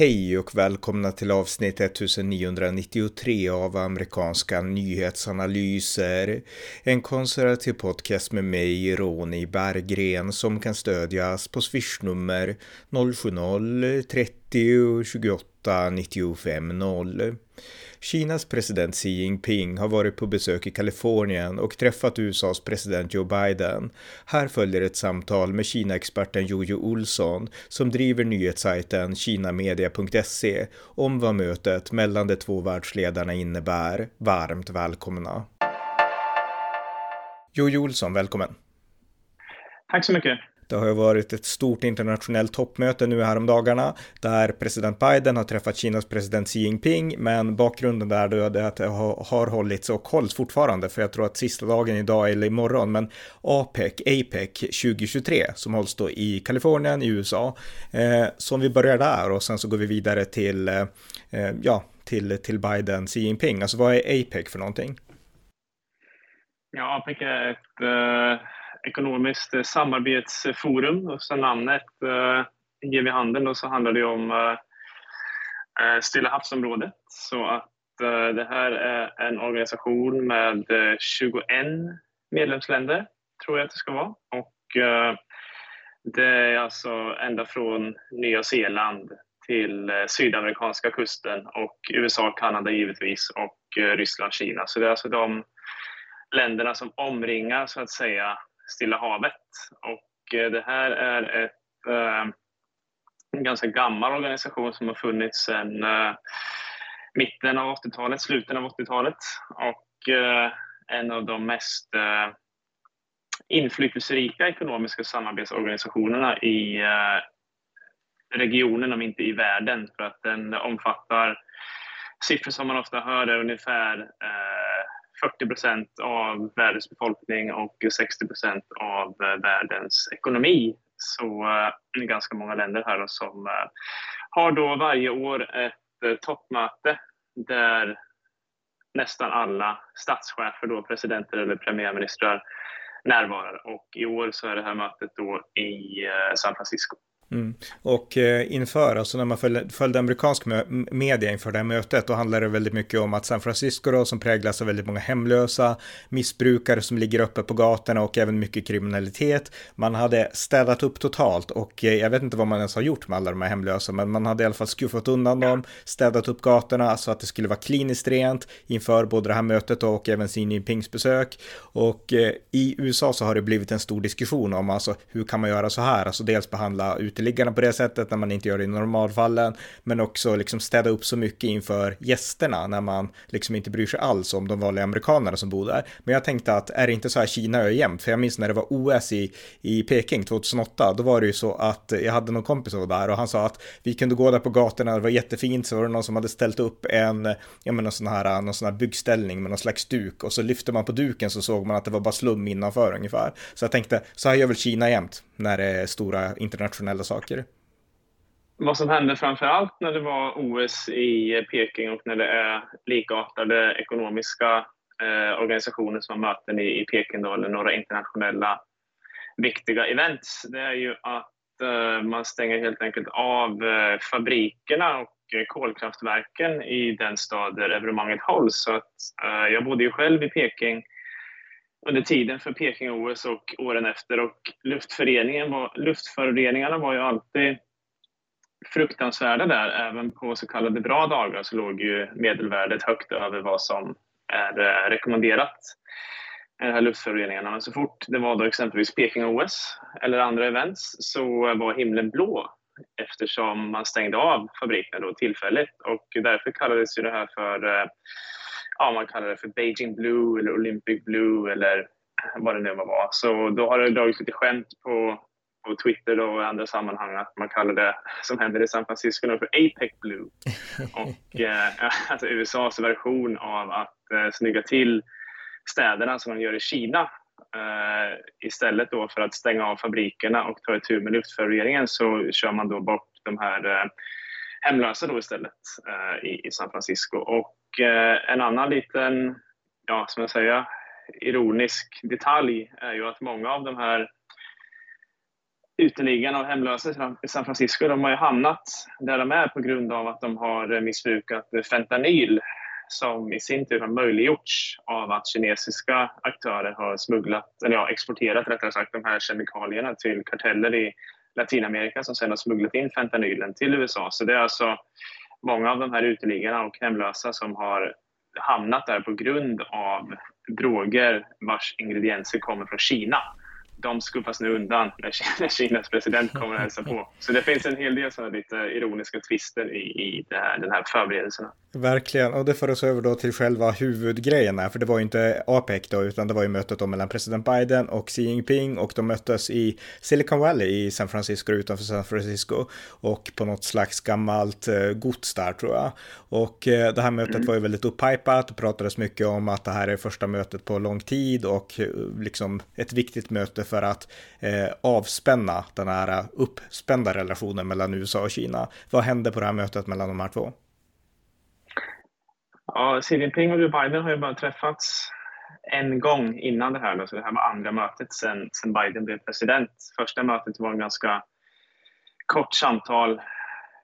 Hej och välkomna till avsnitt 1993 av amerikanska nyhetsanalyser. En konservativ podcast med mig, Ronny Berggren, som kan stödjas på swishnummer 070-30 28 95 0. Kinas president Xi Jinping har varit på besök i Kalifornien och träffat USAs president Joe Biden. Här följer ett samtal med Kina-experten Jojo Olsson som driver nyhetssajten kinamedia.se om vad mötet mellan de två världsledarna innebär. Varmt välkomna! Jojo Olsson, välkommen! Tack så mycket! Det har ju varit ett stort internationellt toppmöte nu häromdagarna där president Biden har träffat Kinas president Xi Jinping, men bakgrunden där då är att det har hållits och hålls fortfarande, för jag tror att sista dagen idag eller imorgon, men APEC, APEC 2023 som hålls då i Kalifornien i USA. Eh, så om vi börjar där och sen så går vi vidare till, eh, ja, till, till Biden, Xi Jinping. Alltså vad är APEC för någonting? Ja, APEC är ett uh ekonomiskt eh, samarbetsforum och så namnet eh, ger vi handen och så handlar det om eh, eh, Stilla havsområdet. Så att eh, det här är en organisation med eh, 21 medlemsländer, tror jag att det ska vara. Och eh, det är alltså ända från Nya Zeeland till eh, sydamerikanska kusten och USA, Kanada givetvis och Ryssland, Kina. Så det är alltså de länderna som omringar så att säga Stilla havet. Och eh, det här är ett, eh, en ganska gammal organisation som har funnits sedan eh, mitten av 80-talet, slutet av 80-talet. Och en av de mest inflytelserika ekonomiska samarbetsorganisationerna i regionen, om inte i världen, för att den omfattar siffror som man ofta hör är ungefär 40 procent av världens befolkning och 60 procent av eh, världens ekonomi. Så eh, det är ganska många länder här som eh, har då varje år ett toppmöte där nästan alla statschefer, då, presidenter eller premiärministrar närvarar. Och i år så är det här mötet då i San Francisco. Mm. Och eh, inför, alltså när man följde, följde amerikansk media inför det här mötet, då handlade det väldigt mycket om att San Francisco då, som präglas av väldigt många hemlösa, missbrukare som ligger uppe på gatorna och även mycket kriminalitet. Man hade städat upp totalt och eh, jag vet inte vad man ens har gjort med alla de här hemlösa, men man hade i alla fall skuffat undan dem, städat upp gatorna så att det skulle vara kliniskt rent inför både det här mötet och även Xi Jinpings besök. Och eh, i USA så har det blivit en stor diskussion om alltså hur kan man göra så här, alltså dels behandla ut uteliggarna på det sättet när man inte gör det i normalfallen, men också liksom städa upp så mycket inför gästerna när man liksom inte bryr sig alls om de vanliga amerikanerna som bor där. Men jag tänkte att är det inte så här Kina är jämt? För jag minns när det var OS i, i Peking 2008, då var det ju så att jag hade någon kompis som var där och han sa att vi kunde gå där på gatorna, det var jättefint, så var det någon som hade ställt upp en, ja men någon sån här, någon sån här byggställning med någon slags duk och så lyfte man på duken så såg man att det var bara slum innanför ungefär. Så jag tänkte, så här gör väl Kina jämt när det är stora internationella saker. Vad som hände framför allt när det var OS i Peking och när det är likartade ekonomiska eh, organisationer som har möten i, i Peking då, eller några internationella viktiga events, det är ju att eh, man stänger helt enkelt av eh, fabrikerna och kolkraftverken i den stad där evenemanget hålls. Så att, eh, jag bodde ju själv i Peking under tiden för Peking-OS och åren efter och luftföreningen var, luftföroreningarna var ju alltid fruktansvärda där. Även på så kallade bra dagar så låg ju medelvärdet högt över vad som är eh, rekommenderat. Eh, de här luftföroreningarna. Men så fort det var då exempelvis Peking-OS eller andra events så var himlen blå eftersom man stängde av fabriken då tillfälligt och därför kallades ju det här för eh, ja, man kallar det för Beijing Blue eller Olympic Blue eller vad det nu var. Så då har det dragits lite skämt på, på Twitter och i andra sammanhang att man kallar det som händer i San Francisco för APEC Blue. Och eh, alltså USAs version av att eh, snygga till städerna som man gör i Kina. Eh, istället då för att stänga av fabrikerna och ta itu med luftföroreningen så kör man då bort de här eh, hemlösa då istället eh, i, i San Francisco. Och Eh, en annan liten, ja, som jag säger, ironisk detalj är ju att många av de här uteliggarna och hemlösa i San Francisco, de har ju hamnat där de är på grund av att de har missbrukat fentanyl som i sin tur har möjliggjorts av att kinesiska aktörer har smugglat, eller ja, exporterat rättare sagt, de här kemikalierna till karteller i Latinamerika som sedan har smugglat in fentanylen till USA. Så det är alltså många av de här uteliggarna och hemlösa som har hamnat där på grund av droger vars ingredienser kommer från Kina de skufas nu undan när Kinas president kommer att hälsa på. Så det finns en hel del sådana lite ironiska twister i, i här, den här förberedelserna. Verkligen, och det för oss över då till själva huvudgrejen här, för det var ju inte APEC då, utan det var ju mötet då mellan president Biden och Xi Jinping och de möttes i Silicon Valley i San Francisco, utanför San Francisco, och på något slags gammalt eh, gods där tror jag. Och eh, det här mötet mm. var ju väldigt upphypat och pratades mycket om att det här är första mötet på lång tid och eh, liksom ett viktigt möte för att eh, avspänna den här eh, uppspända relationen mellan USA och Kina. Vad hände på det här mötet mellan de här två? Ja, Xi Jinping och Joe Biden har ju bara träffats en gång innan det här. Då, så det här var andra mötet sen, sen Biden blev president. Första mötet var en ganska kort samtal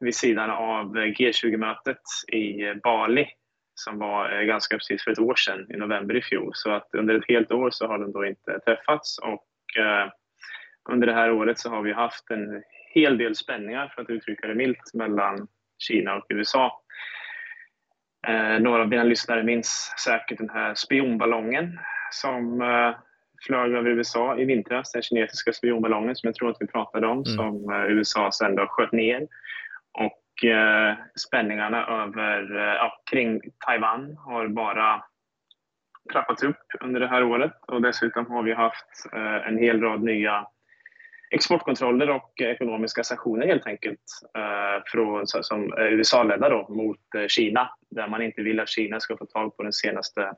vid sidan av G20-mötet i eh, Bali som var eh, ganska precis för ett år sedan, i november i fjol. Så att under ett helt år så har de då inte träffats och under det här året så har vi haft en hel del spänningar, för att uttrycka det milt, mellan Kina och USA. Eh, några av dina lyssnare minns säkert den här spionballongen som eh, flög över USA i vintras, den kinesiska spionballongen som jag tror att vi pratade om, mm. som eh, USA sen då sköt ner. Och eh, spänningarna över, eh, kring Taiwan har bara trappats upp under det här året. Och dessutom har vi haft eh, en hel rad nya exportkontroller och ekonomiska sanktioner helt enkelt eh, från, som USA-ledda då, mot eh, Kina där man inte vill att Kina ska få tag på den senaste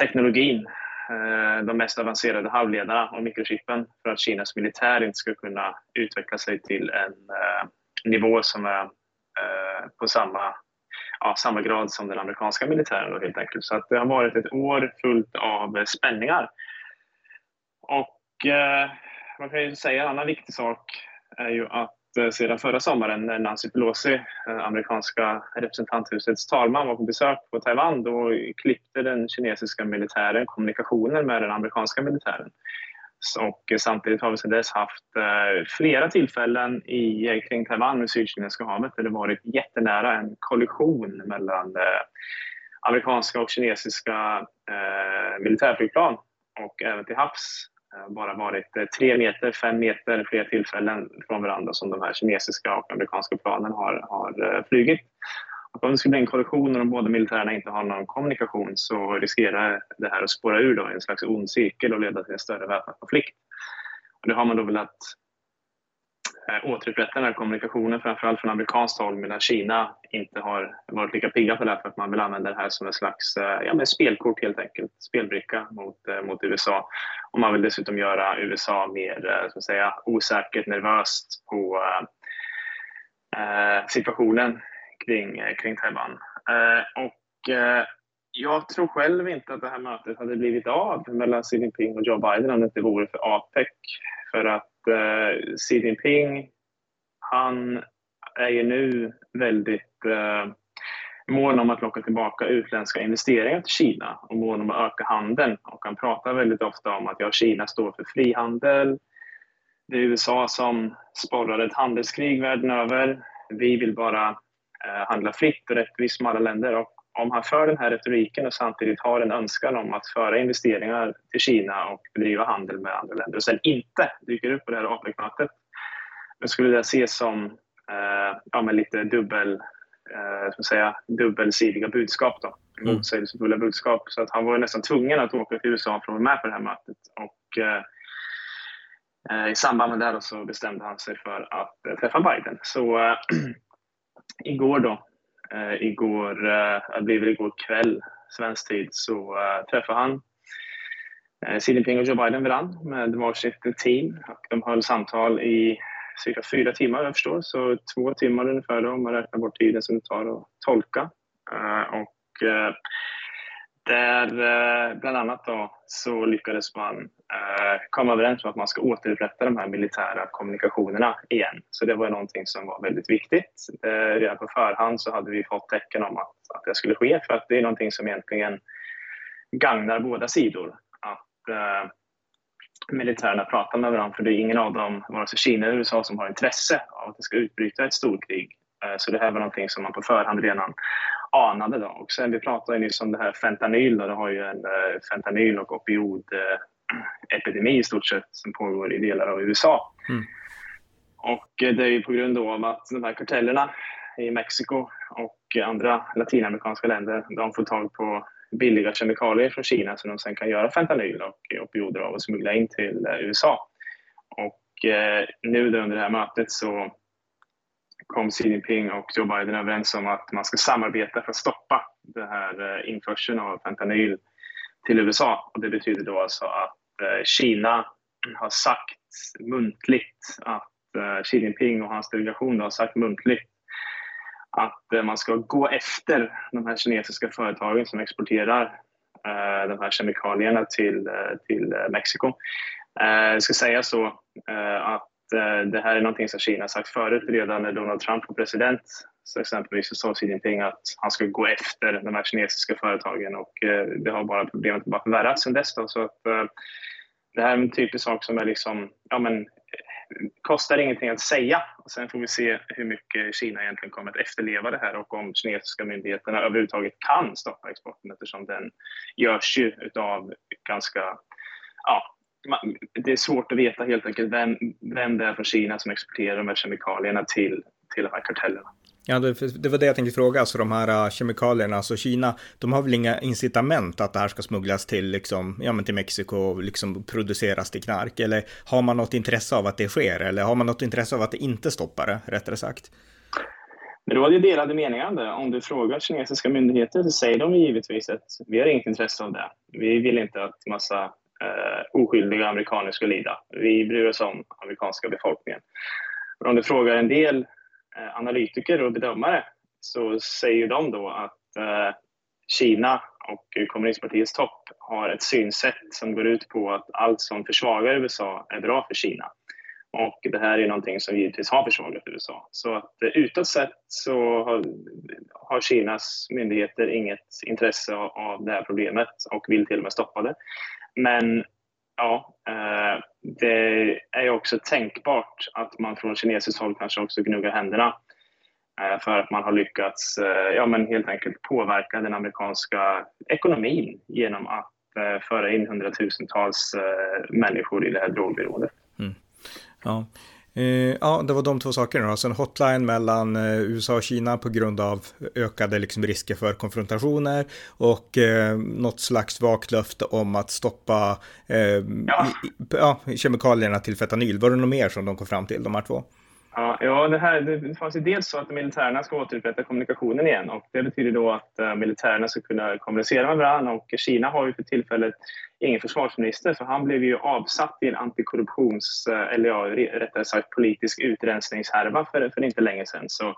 teknologin, eh, de mest avancerade halvledarna och mikrochippen för att Kinas militär inte ska kunna utveckla sig till en eh, nivå som är eh, på samma, ja, samma grad som den amerikanska militären då, helt enkelt. Så att det har varit ett år fullt av eh, spänningar. Och eh, man kan ju säga en annan viktig sak är ju att eh, sedan förra sommaren när Nancy Pelosi, eh, amerikanska representanthusets talman, var på besök på Taiwan, då klippte den kinesiska militären kommunikationen med den amerikanska militären. Och eh, samtidigt har vi sedan dess haft eh, flera tillfällen i, eh, kring Taiwan och Sydkinesiska havet där det varit jättenära en kollision mellan amerikanska och kinesiska militärflygplan och även till havs bara varit tre meter, fem meter fler tillfällen från varandra som de här kinesiska och amerikanska planen har, har flugit. Och om det skulle bli en kollision och de båda militärerna inte har någon kommunikation så riskerar det här att spåra ur då, en slags ond cirkel och leda till en större väpnad konflikt. Och det har man då velat Eh, återupprätta den här kommunikationen, framförallt från amerikanskt håll, medan Kina inte har varit lika pigga på det för att man vill använda det här som en slags eh, ja, men spelkort helt enkelt, spelbricka mot, eh, mot USA. Och man vill dessutom göra USA mer eh, så att säga, osäkert, nervöst på eh, eh situationen kring, eh, kring Taiwan. Eh, och eh, jag tror själv inte att det här mötet hade blivit av mellan Xi Jinping och Joe Biden om det inte vore för APEC. För att eh, Xi Jinping, han är ju nu väldigt eh, mån om att locka tillbaka utländska investeringar till Kina och mån om att öka handeln. Och han pratar väldigt ofta om att ja, Kina står för frihandel. Det är USA som sporrar ett handelskrig världen över. Vi vill bara handla fritt och rättvist med alla länder. Och om han för den här retoriken och samtidigt har en önskan om att föra investeringar till Kina och bedriva handel med andra länder och sen inte dyker upp på det här APEC-mötet, då skulle det ses som eh, ja, men lite dubbel, eh, ska säga, dubbelsidiga budskap. Då. Mm. Motsägelsefulla budskap. Så att han var nästan tvungen att åka till USA för att vara med på det här mötet. Och, eh, eh I samband med det så bestämde han sig för att eh, träffa Biden. Så äh, igår då eh, igår, eh, det blir väl igår kväll, svensk tid, så eh, träffade han eh, Xi Jinping och Joe Biden varandra med varsitt team. Och de höll samtal i cirka fyra timmar jag förstår, så två timmar ungefär då, om man räknar bort tiden som det tar att tolka. Eh, och eh, där eh, bland annat då, så lyckades man eh, komma överens om att man ska återupprätta de här militära kommunikationerna igen. Så det var någonting som var väldigt viktigt. Eh, redan på förhand så hade vi fått tecken om att, att det skulle ske för att det är någonting som egentligen gagnar båda sidor. Att eh, militärerna pratar med varandra för det är ingen av dem, vare sig Kina eller USA, som har intresse av att det ska utbryta ett storkrig. Eh, så det här var någonting som man på förhand redan anade. Då. Och sen, vi pratade nyss om det här fentanyl. Då. Det har ju en uh, fentanyl och opioidepidemi i stort sett som pågår i delar av USA. Mm. Och det är ju på grund av att de här kartellerna i Mexiko och andra latinamerikanska länder, de får tag på billiga kemikalier från Kina som de sen kan göra fentanyl och opioider av och smuggla in till USA. Och nu under det här mötet så kom Xi Jinping och Joe Biden överens om att man ska samarbeta för att stoppa den här eh, införseln av fentanyl till USA. Och det betyder då alltså att eh, Kina har sagt muntligt att eh, Xi Jinping och hans delegation har sagt muntligt att man ska gå efter de här kinesiska företagen som exporterar de här kemikalierna till, till Mexiko. Det ska sägas så att Eh, det här är någonting som Kina sagt förut redan när Donald Trump var president. Så exempelvis så sa Xi Jinping att han skulle gå efter de här kinesiska företagen och eh, det har bara problemet bara förvärrats sedan dess. Då, så att, eh, det här är en typisk sak som är liksom, ja men, kostar ingenting att säga. Och sen får vi se hur mycket Kina egentligen kommer att efterleva det här och om kinesiska myndigheterna överhuvudtaget kan stoppa exporten eftersom den görs ju utav ganska ja, det är svårt att veta helt enkelt vem, vem det är från Kina som exporterar de här kemikalierna till, till de här kartellerna. Ja, det, det, var det jag tänkte fråga, alltså de här uh, kemikalierna, alltså Kina, de har väl inga incitament att det här ska smugglas till, liksom, ja, men till Mexiko och liksom produceras till knark? Eller har man något intresse av att det sker? Eller har man något intresse av att det inte stoppar det, rättare sagt? Men då är det delade meningar om det. Om du frågar kinesiska myndigheter så säger de givetvis att vi har inget intresse av det. Vi vill inte att massa eh, oskyldiga amerikaner ska lida. Vi bryr oss om amerikanska befolkningen. Men om du frågar en del eh, analytiker och bedömare så säger de då att eh, Kina och kommunistpartiets topp har ett synsätt som går ut på att allt som försvagar USA är bra för Kina. Och det här är någonting som givetvis har försvagat USA. Så att eh, utåt sett så har, har Kinas myndigheter inget intresse av det här problemet och vill till och med stoppa det. Men ja, eh, det är också tänkbart att man från kinesiskt håll kanske också gnuggar händerna eh, för att man har lyckats eh, ja, men helt enkelt påverka den amerikanska ekonomin genom att eh, föra in hundratusentals eh, människor i det här drogberoendet. Ja. Eh, ja, det var de två sakerna. Alltså en hotline mellan eh, USA och Kina på grund av ökade liksom, risker för konfrontationer och eh, något slags vagt löfte om att stoppa eh, ja. ja, kemikalierna till fetanyl. Var det något mer som de kom fram till, de här två? Ja, ja det, här, det fanns ju dels så att militärerna ska återupprätta kommunikationen igen och det betyder då att eh, militärerna ska kunna kommunicera med varandra och Kina har ju för tillfället ingen försvarsminister så han blev ju avsatt i en antikorruptions, eh, eller ja, rättare sagt politisk utrensningshärva för, för inte länge sedan. Så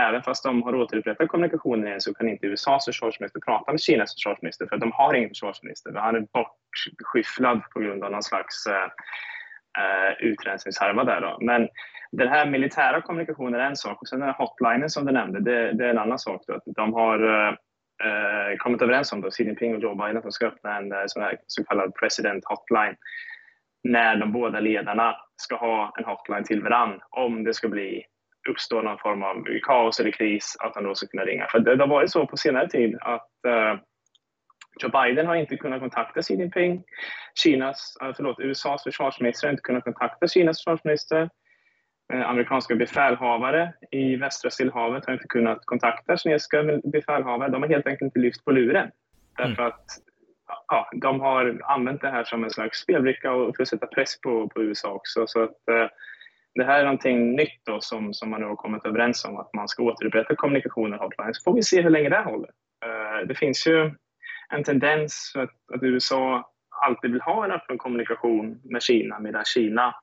även fast de har återupprättat kommunikationen igen så kan inte USAs försvarsminister prata med Kinas försvarsminister för de har ingen försvarsminister. Han är bortskyfflad på grund av någon slags uh, utrensningshärva där då. Men den här militära kommunikationen är en sak och sen den här hotlinen som du nämnde, det, det är en annan sak. Då. De har eh, eh, kommit överens om, då, Xi Jinping och Joe Biden, att de ska öppna en eh, sån här så kallad president hotline när de båda ledarna ska ha en hotline till varandra, om det ska bli uppstå någon form av kaos eller kris, att de då ska kunna ringa. För det, det har varit så på senare tid att uh, Joe Biden har inte kunnat kontakta Xi Jinping. Kinas, uh, förlåt, USAs försvarsminister har inte kunnat kontakta Kinas försvarsminister. Eh, amerikanska befälhavare i västra Stillhavet har inte kunnat kontakta kinesiska befälhavare. De har helt enkelt inte lyft på luren. Därför mm. att ja, de har använt det här som en slags spelbricka och för att sätta press på, på USA också. Så att, eh, det här är någonting nytt då, som, som man nu har kommit överens om, att man ska återupprätta kommunikationen hotline. Så får vi se hur länge det håller. Eh, det finns ju en tendens att, att USA alltid vill ha en öppen kommunikation med Kina medan Kina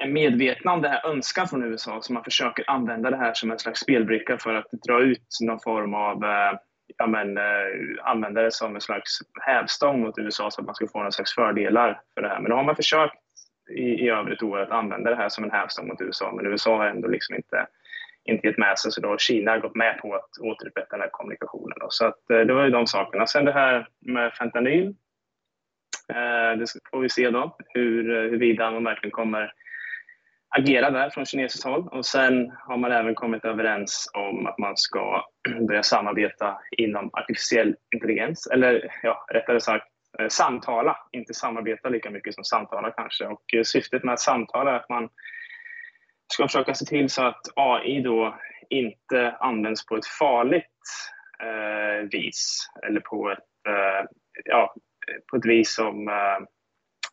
en medvetna om det här önskan från USA så man försöker använda det här som en slags spelbricka för att dra ut någon form av eh, ja, men, eh, använda det som en slags hävstång mot USA så att man ska få någon slags fördelar för det här. Men då har man försökt i, i över ett år att använda det här som en hävstång mot USA, men USA har ändå liksom inte, inte gett med sig, så då har Kina gått med på att återupprätta den här kommunikationen. Då. Så att, eh, det var ju de sakerna. Sen det här med fentanyl, eh, det får vi se då, hur, eh, huruvida man verkligen kommer agera där från kinesiskt håll. Och sen har man även kommit överens om att man ska börja samarbeta inom artificiell intelligens. Eller ja, rättare sagt eh, samtala, inte samarbeta lika mycket som samtala kanske. Och eh, syftet med att samtala är att man ska försöka se till så att AI då inte används på ett farligt eh, vis eller på ett, eh, ja, på ett vis som eh,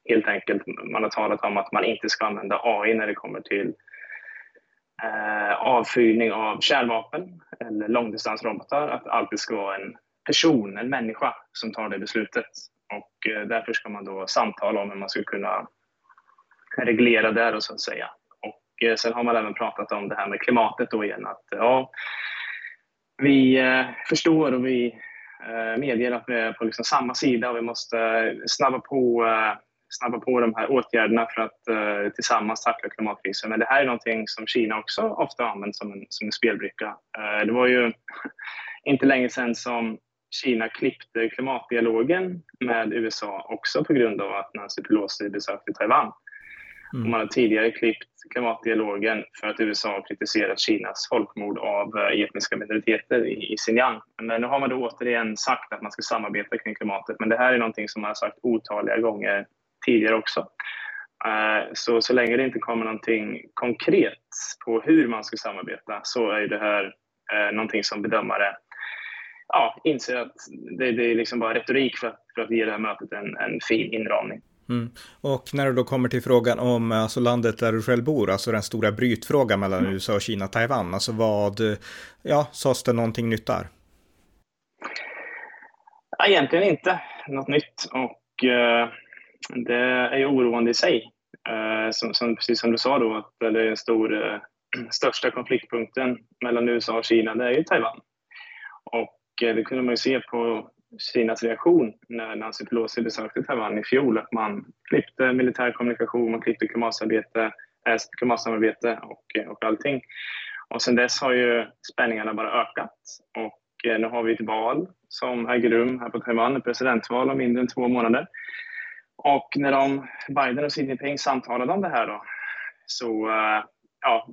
helt enkelt, man har talat om att man inte ska använda AI när det kommer till eh, avfyrning av kärnvapen eller långdistansrobotar, att det alltid ska vara en person, en människa, som tar det beslutet. Och eh, därför ska man då samtala om hur man ska kunna reglera det då, så att säga. Och eh, sen har man även pratat om det här med klimatet då igen, att ja, vi eh, förstår och vi eh, medger att vi är på liksom samma sida och vi måste snabba på eh, snabba på de här åtgärderna för att eh, tillsammans tackla klimatkrisen. Men det här är någonting som Kina också ofta använder som en, som en spelbricka. Eh, det var ju inte länge sedan som Kina klippte klimatdialogen med USA också på grund av att Nancy Pelosi besökte Taiwan. Mm. Man har tidigare klippt klimatdialogen för att USA har kritiserat Kinas folkmord av eh, etniska minoriteter i, i Xinjiang. Men nu har man då återigen sagt att man ska samarbeta kring klimatet. Men det här är någonting som man har sagt otaliga gånger tidigare också. Eh, så, så länge det inte kommer någonting konkret på hur man ska samarbeta så är det här eh, någonting som bedömare ja, inser att det, det är liksom bara retorik för att, för att ge det här mötet en, en fin inramning. Mm. Och när det då kommer till frågan om alltså landet där du själv bor, alltså den stora brytfrågan mellan mm. USA och Kina, Taiwan, alltså vad, ja, sades det någonting nytt där? Ja, egentligen inte något nytt och eh, det är ju oroande i sig. Eh, som, som, precis som du sa då, att det är den stor, eh, största konfliktpunkten mellan USA och Kina, det är ju Taiwan. Och eh, det kunde man ju se på Kinas reaktion när Nancy Pelosi besökte Taiwan i fjol, att man klippte militär kommunikation, man klippte klimatsamarbete, äh, klimatsamarbete och, och allting. Och sen dess har ju spänningarna bara ökat och nu har vi ett val som äger rum här på Taiwan, ett presidentval om mindre än två månader. Och när de, Biden och Xi Jinping samtalade om det här då, så uh, ja,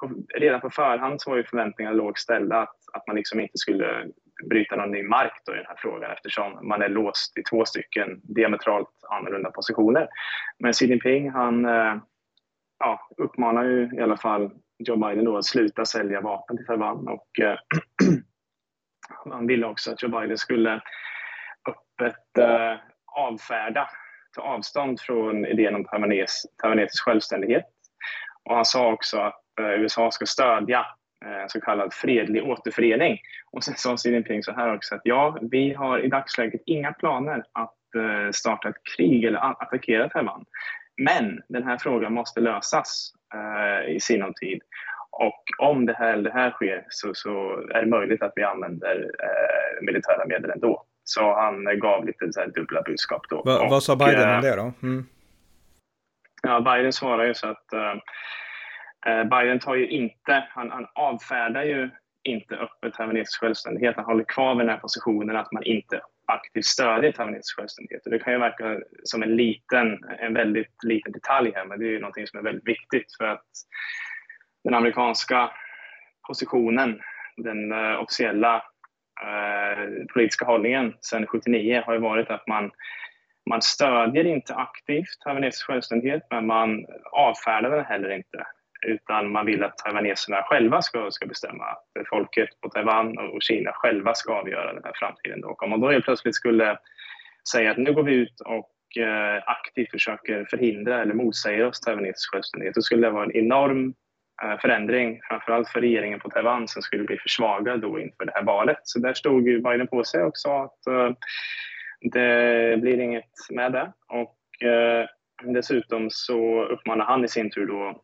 på, redan på förhand så var ju förväntningarna lågt ställda att, att man liksom inte skulle bryta någon ny mark då i den här frågan eftersom man är låst i två stycken diametralt annorlunda positioner. Men Xi Jinping han uh, ja, uppmanar ju i alla fall Joe Biden då att sluta sälja vapen till Taiwan och uh, han ville också att Joe Biden skulle öppet avfärda ta avstånd från idén om taiwanes, taiwanesisk självständighet. Och han sa också att eh, USA ska stödja eh, så kallad fredlig återförening. Och sen sa Xi Jinping så här också att ja, vi har i dagsläget inga planer att eh, starta ett krig eller attackera Taiwan. Men den här frågan måste lösas i sinom tid. Och om det här, det här sker så, så är det möjligt att vi använder eh, militära medel ändå. Så han gav lite så dubbla budskap då. Va, och, vad sa Biden om eh, det då? Mm. Ja, Biden svarar ju så att uh, Biden tar ju inte, han, han avfärdar ju inte öppet taiwanesisk självständighet. Han håller kvar vid den här positionen att man inte aktivt stödjer taiwanesisk självständighet. Och det kan ju verka som en liten, en väldigt liten detalj här, men det är ju någonting som är väldigt viktigt för att den amerikanska positionen, den uh, officiella Eh, politiska hållningen sedan 79 har ju varit att man, man stödjer inte aktivt taiwanesisk självständighet men man avfärdar den heller inte utan man vill att taiwaneserna själva ska, ska bestämma. Att folket på Taiwan och Kina själva ska avgöra den här framtiden. Och om man då helt plötsligt skulle säga att nu går vi ut och eh, aktivt försöker förhindra eller motsäger oss taiwanesisk självständighet, då skulle det vara en enorm Eh, förändring, framförallt för regeringen på Taiwan som skulle bli försvagad då inför det här valet. Så där stod ju Biden på sig och sa att eh, det blir inget med det. Och eh, dessutom så uppmanar han i sin tur då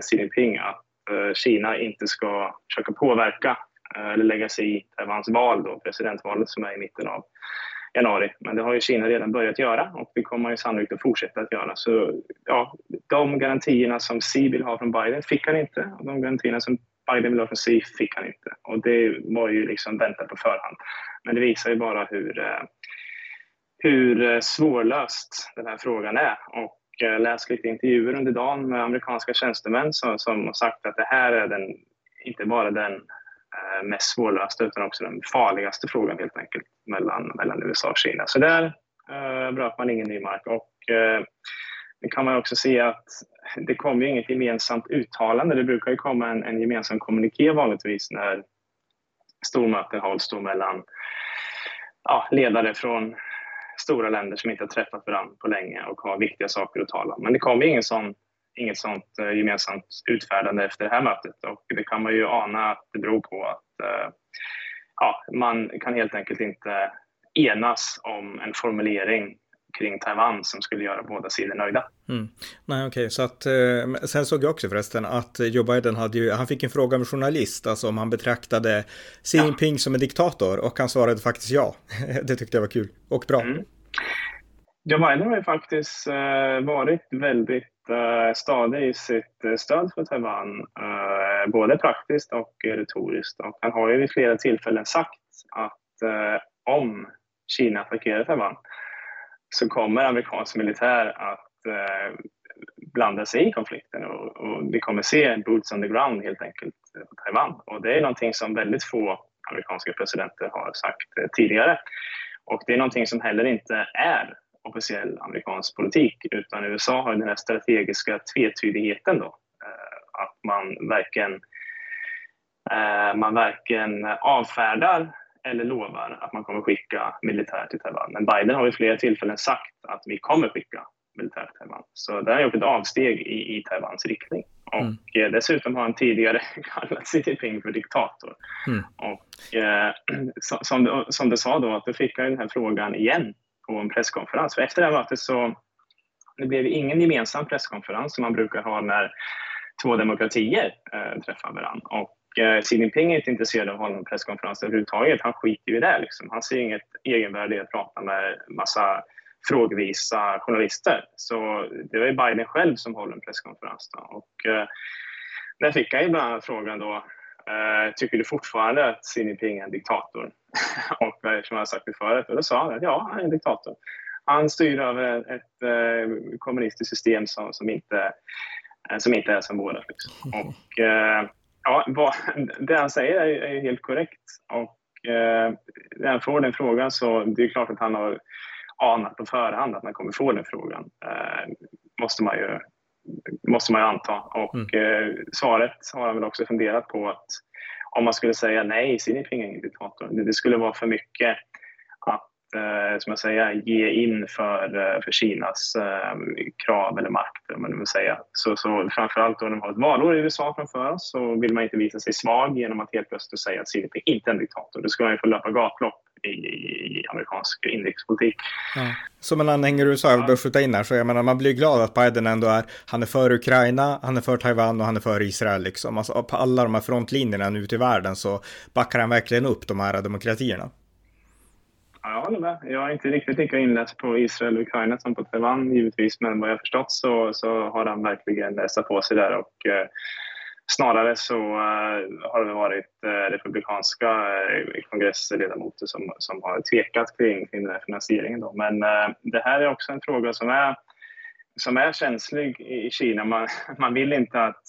Xi Jinping att Kina inte ska försöka påverka eller lägga sig i Taiwans val, då, presidentvalet som är i mitten av januari. Men det har ju Kina redan börjat göra och det kommer man ju sannolikt att fortsätta att göra. Så ja, de garantierna som Xi vill ha från Biden fick han inte och de garantierna som Biden vill ha från Xi fick han inte. Och det var ju liksom väntat på förhand. Men det visar ju bara hur, eh, hur eh, svårlöst den här frågan är. Och eh, läst lite intervjuer under dagen med amerikanska tjänstemän som, som har sagt att det här är den, inte bara den Eh, mest svårlösta utan också den farligaste frågan helt enkelt mellan, mellan USA och Kina. Så där eh, bröt man ingen ny mark. Och, eh, det kan man också se att det kommer ju inget gemensamt uttalande. Det brukar ju komma en, en gemensam kommuniké vanligtvis när stormöten hålls då mellan ja, ledare från stora länder som inte har träffat varandra på länge och har viktiga saker att tala om. Men det kom ingen sån, inget sånt eh, gemensamt utfärdande efter det här mötet och det kan man ju ana att det beror på att eh, ja, man kan helt enkelt inte enas om en formulering kring Taiwan som skulle göra båda sidor nöjda. Mm. Nej, okej, okay. så att eh, sen såg jag också förresten att Joe Biden hade ju, han fick en fråga av en journalist, alltså om han betraktade Xi Jinping ja. som en diktator och han svarade faktiskt ja. det tyckte jag var kul och bra. Mm. Joe Biden har ju faktiskt eh, varit väldigt Eh, stadig i sitt eh, stöd för Taiwan, eh, både praktiskt och retoriskt. Och han har ju vid flera tillfällen sagt att om Kina attackerar Taiwan så kommer amerikansk militär att blanda sig i konflikten och, och, vi kommer se boots on the ground helt enkelt på Taiwan. Och det är någonting som väldigt få amerikanska presidenter har sagt tidigare. Och det är någonting som heller inte är officiell amerikansk politik utan USA har den här strategiska tvetydigheten då. Eh, att man varken, eh, man varken avfärdar eller lovar att man kommer skicka militär till Taiwan. Men Biden har vid flera tillfällen sagt att vi kommer skicka militär till Taiwan. Så det har gjort ett avsteg i, i Taiwans riktning. Och mm. dessutom har han tidigare kallat Xi Jinping för diktator. Mm. Och eh, som, du, som du sa då, att då fick jag den här frågan igen på en presskonferens. För efter det här mötet så det blev ingen gemensam presskonferens som man brukar ha när två demokratier eh, träffar varandra. Och eh, Xi Jinping är inte intresserad av att hålla en presskonferens överhuvudtaget. Han skiter i det. Liksom. Han ser inget egenvärde i att prata med massa frågvisa journalister. Så det var ju Biden själv som håller en presskonferens. Då. Och, eh, där fick jag bland annat frågan då, eh, tycker du fortfarande att Xi Jinping är en diktator? och som jag har sagt det förut, och då sa han att ja, han är en diktator. Han styr över ett, ett eh, kommunistiskt system som, som, inte, eh, som inte är som våra. Liksom. Och, eh, ja, vad, det han säger är, är helt korrekt. Och, eh, när han får den frågan så det är klart att han har anat på förhand att man kommer få den frågan. Eh, måste man ju måste man ju anta. Och mm. eh, svaret har han väl också funderat på att om man skulle säga nej, Xi Jinping är ingen diktator. Det, det skulle vara för mycket eh, som jag säger, ge in för, eh, för Kinas eh, krav eller makt. Man vill säga. Så, så framförallt då när vi har ett valår i USA framför oss så vill man inte visa sig svag genom att helt plötsligt säga att Sverige inte är en diktator. Då ska man ju få löpa gatlopp i, i, amerikansk inrikespolitik. Ja. Som en anhängare USA, jag vill bara skjuta in här, så jag menar man blir glad att Biden ändå är, han är för Ukraina, han är för Taiwan och han är för Israel liksom. Alltså på alla de här frontlinjerna nu ute i världen så backar han verkligen upp de här demokratierna. Ja, jag håller med. Jag är inte riktigt lika inläst på Israel och Ukraina som på Taiwan givetvis, men vad jag förstått så, så har han verkligen läst på sig där och eh, Snarare så eh, har det varit eh, republikanska eh, kongressledamöter som, som har tvekat kring, kring den här finansieringen. Då. Men eh, det här är också en fråga som är som är känslig i Kina. Man, man vill inte att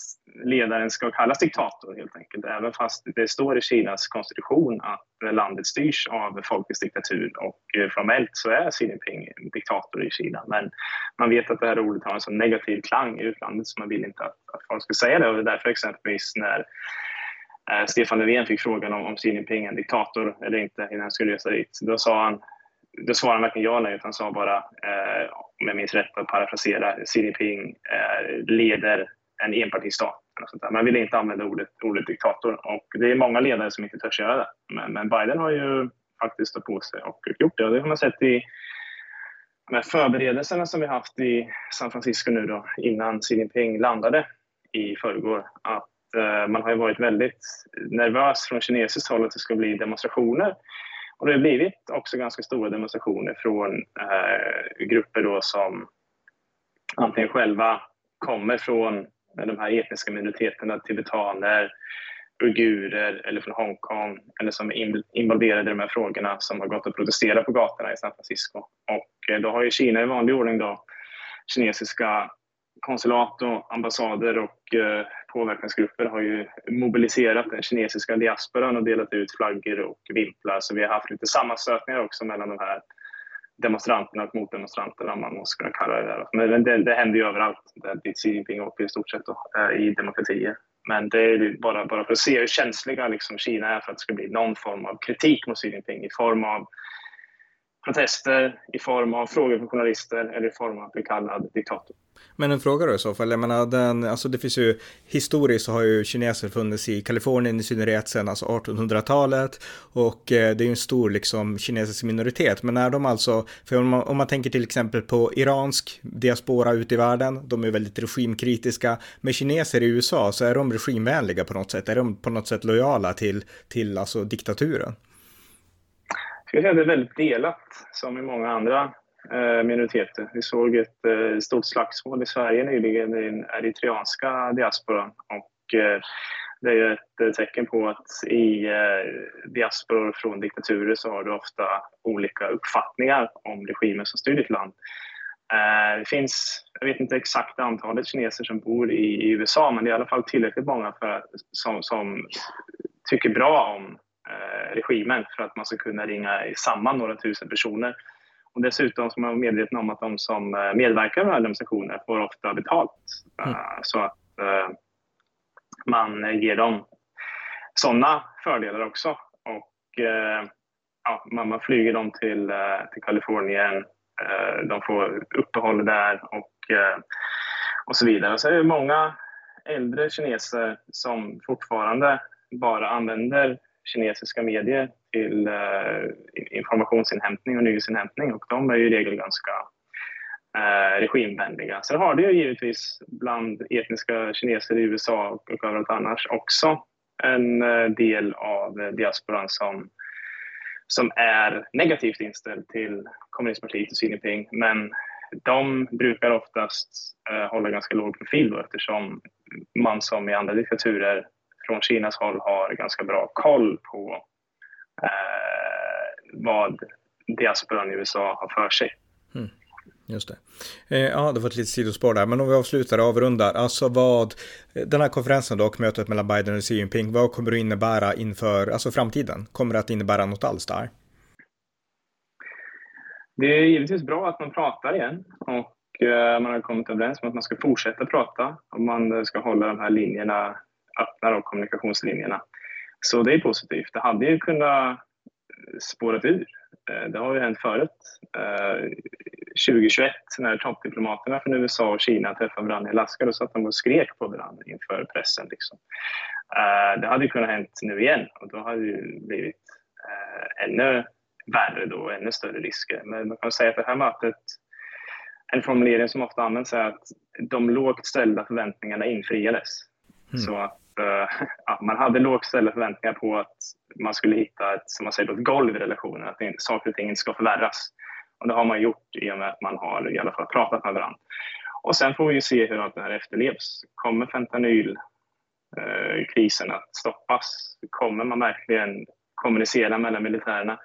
ledaren ska kallas diktator helt enkelt, även fast det står i Kinas konstitution att landet styrs av folkets diktatur och eh, formellt så är Xi Jinping diktator i Kina. Men man vet att det här ordet har en så negativ klang i utlandet så man vill inte att, att folk ska säga det och det är därför exempelvis när eh, Stefan Löfven fick frågan om, om Xi Jinping är en diktator eller inte innan han skulle resa dit. Då sa han då svarade han varken ja eller nej, utan sa bara, eh, om jag minns rätt att parafrasera, Xi Jinping eh, leder en enpartistat. Man ville inte använda ordet, ordet diktator och det är många ledare som inte törs göra det. Men, men Biden har ju faktiskt stått på sig och gjort det och det har man sett i de förberedelserna som vi haft i San Francisco nu då innan Xi Jinping landade i förrgår att eh, man har ju varit väldigt nervös från kinesiskt håll att det ska bli demonstrationer. Och det har blivit också ganska stora demonstrationer från eh, grupper då som antingen själva kommer från de här etniska minoriteterna, tibetaner, uigurer eller från Hongkong eller som är involverade i de här frågorna som har gått och protesterat på gatorna i San Francisco. Och eh, då har ju Kina i vanlig ordning då kinesiska konsulat och ambassader och eh, påverkansgrupper har ju mobiliserat den kinesiska diasporan och delat ut flaggor och vimplar. Så vi har haft lite sammanstötningar också mellan de här demonstranterna och motdemonstranterna om man måste kunna kalla det där. Men det, det händer ju överallt där Xi Jinping åker i stort sett då, eh, i demokratier. Men det är bara, bara för att se hur känsliga liksom Kina är för att det ska bli någon form av kritik mot Xi Jinping i form av protester, i form av frågor från journalister eller i form av att bli kallad diktator. Men en fråga då i så fall, jag menar den, alltså det finns ju historiskt så har ju kineser funnits i Kalifornien i synnerhet sedan alltså 1800-talet och eh, det är ju en stor liksom kinesisk minoritet, men är de alltså, för om man, om man tänker till exempel på iransk diaspora ute i världen, de är väldigt regimkritiska, med kineser i USA så är de regimvänliga på något sätt, är de på något sätt lojala till, till alltså diktaturen? Jag skulle säga att det är väldigt delat, som i många andra eh, minoriteter. Vi såg ett eh, stort slagsmål i Sverige nyligen i den eritreanska diasporan och eh, det är ett tecken på att i diasporor från diktaturer så har du ofta olika uppfattningar om regimen som styr ditt land. Det finns, jag vet inte exakt antalet kineser som bor i USA, men det är i alla fall tillräckligt många för, som, som tycker bra om regimen för att man ska kunna ringa samman några tusen personer och dessutom ska man vara medveten om att de som eh, medverkar i de här demonstrationerna får ofta betalt. Mm. Eh, så att man ger dem sådana fördelar också. Och ja, man, flyger dem till, till Kalifornien, de får uppehåll där och, och så vidare. Så är det många äldre kineser som fortfarande bara använder kinesiska medier till eh, informationsinhämtning och nyhetsinhämtning och de är ju i regel ganska eh, regimvänliga. Sen har det ju givetvis bland etniska kineser i USA och, och överallt annars också en eh, del av diasporan som, som är negativt inställd till kommunistpartiet och Xi Jinping. Men de brukar oftast eh, hålla ganska låg profil då, eftersom man som i andra diktaturer från Kinas håll har ganska bra koll på eh, vad diasporan i USA har för sig. Mm. Just det. Eh, ja, det var ett litet sidospår där, men om vi avslutar och avrundar. Alltså vad, den här konferensen då, och mötet mellan Biden och Xi Jinping, vad kommer det innebära inför, alltså framtiden? Kommer det att innebära något alls där? Det är givetvis bra att man pratar igen och eh, man har kommit överens om att man ska fortsätta prata och man ska hålla de här linjerna öppna de kommunikationslinjerna. Så det är positivt. Det hade ju kunnat spårat ur. Eh, det har ju hänt förut. 2021 eh, när toppdiplomaterna från USA och Kina träffade varandra i Alaska, då satt de och skrek på varandra inför pressen. Liksom. Eh, det hade kunnat hänt nu igen och då hade det blivit ännu värre då, ännu större risker. Men man kan säga att det här mötet, en formulering som ofta används är att de lågt ställda förväntningarna infriades. Mm. Så att uh, man hade lågt ställda förväntningar på att man skulle hitta ett, som man säger, ett golv i relationen, att det, saker och ting inte ska förvärras. Och det har man gjort i och med att man har i alla fall pratat med varandra. Och sen får vi ju se hur allt det här efterlevs. Kommer fentanylkrisen eh, att stoppas? Kommer man verkligen kommunicera mellan militärerna?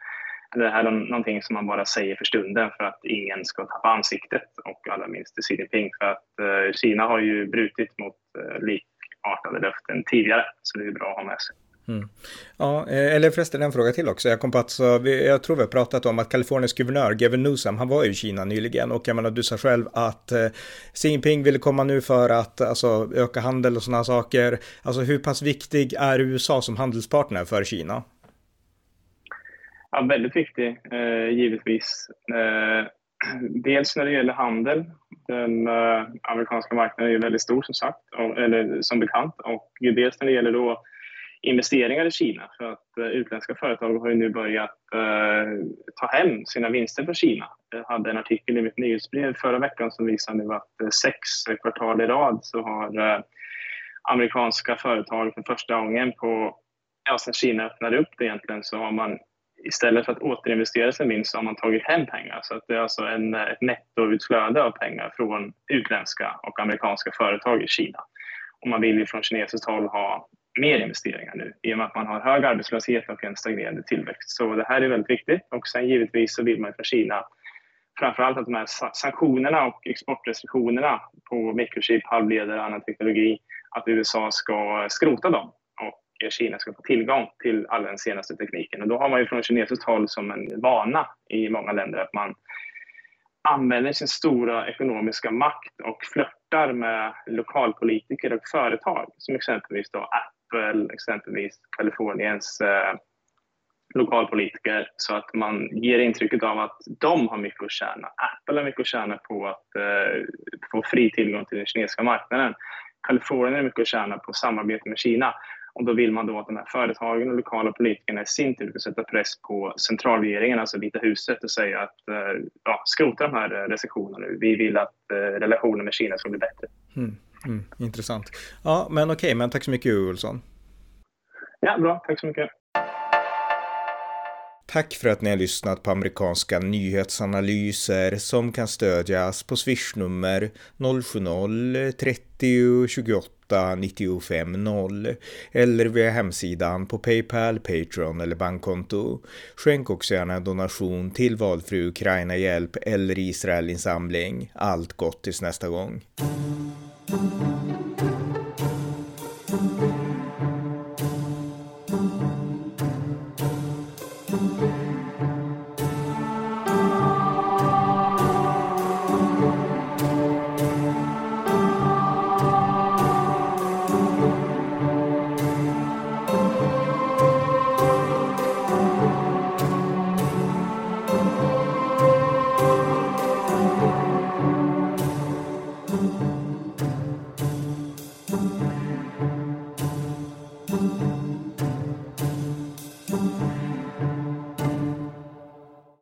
Eller är det här någonting som man bara säger för stunden för att ingen ska tappa ansiktet och allra minst Xi Jinping? För att eh, Kina har ju brutit mot lik artade löften tidigare. Så det är bra att ha med sig. Mm. Ja, eh, eller förresten en fråga till också. Jag kom på att så, jag tror vi har pratat om att Kaliforniens guvernör Gavin Newsom, han var ju i Kina nyligen och jag menar du sa själv att eh, Xi Jinping ville komma nu för att alltså, öka handel och sådana saker. Alltså hur pass viktig är USA som handelspartner för Kina? Ja, väldigt viktig, eh, givetvis. Eh, dels när det gäller handel. Den uh, amerikanska marknaden är väldigt stor som sagt, och, eller som bekant. Och dels när det gäller då investeringar i Kina. För att uh, utländska företag har ju nu börjat uh, ta hem sina vinster från Kina. Jag hade en artikel i mitt nyhetsbrev förra veckan som visar nu att sex kvartal i rad så har amerikanska företag för första gången på, ja, sen Kina öppnade upp det egentligen så har man istället för att återinvestera sin vinst så har man tagit hem pengar. Så att det är alltså en, ett nettoutflöde av pengar från utländska och amerikanska företag i Kina. Och man vill ju från kinesiskt håll ha mer investeringar nu i och med att man har hög arbetslöshet och en stagnerande tillväxt. Så det här är väldigt viktigt och sen givetvis så vill man från Kina framförallt att de här sanktionerna och exportrestriktionerna på mikrochip, halvledare och annan teknologi, att USA ska skrota dem Eh, Kina ska få tillgång till all den senaste tekniken. Och då har man ju från kinesiskt håll som en vana i många länder att man använder sin stora ekonomiska makt och flörtar med lokalpolitiker och företag som exempelvis då Apple, exempelvis Kaliforniens eh, lokalpolitiker så att man ger intrycket av att de har mycket att tjäna. Apple har mycket att tjäna på att eh, få fri tillgång till den kinesiska marknaden. Kalifornien har mycket att tjäna på samarbete med Kina. Och då vill man då att de här företagen och lokala politikerna i sin tur ska sätta press på centralregeringen, alltså Vita huset, och säga att eh, ja, skrota de här restriktionerna nu. Vi vill att eh, relationen med Kina ska bli bättre. Mm, mm, intressant. Ja, men okej, okay, men tack så mycket Olsson. Ja, bra. Tack så mycket. Tack för att ni har lyssnat på amerikanska nyhetsanalyser som kan stödjas på swishnummer 070-30 28 95 0 eller via hemsidan på Paypal, Patreon eller bankkonto. Skänk också gärna en donation till valfri Ukraina-hjälp eller Israelinsamling. Allt gott tills nästa gång.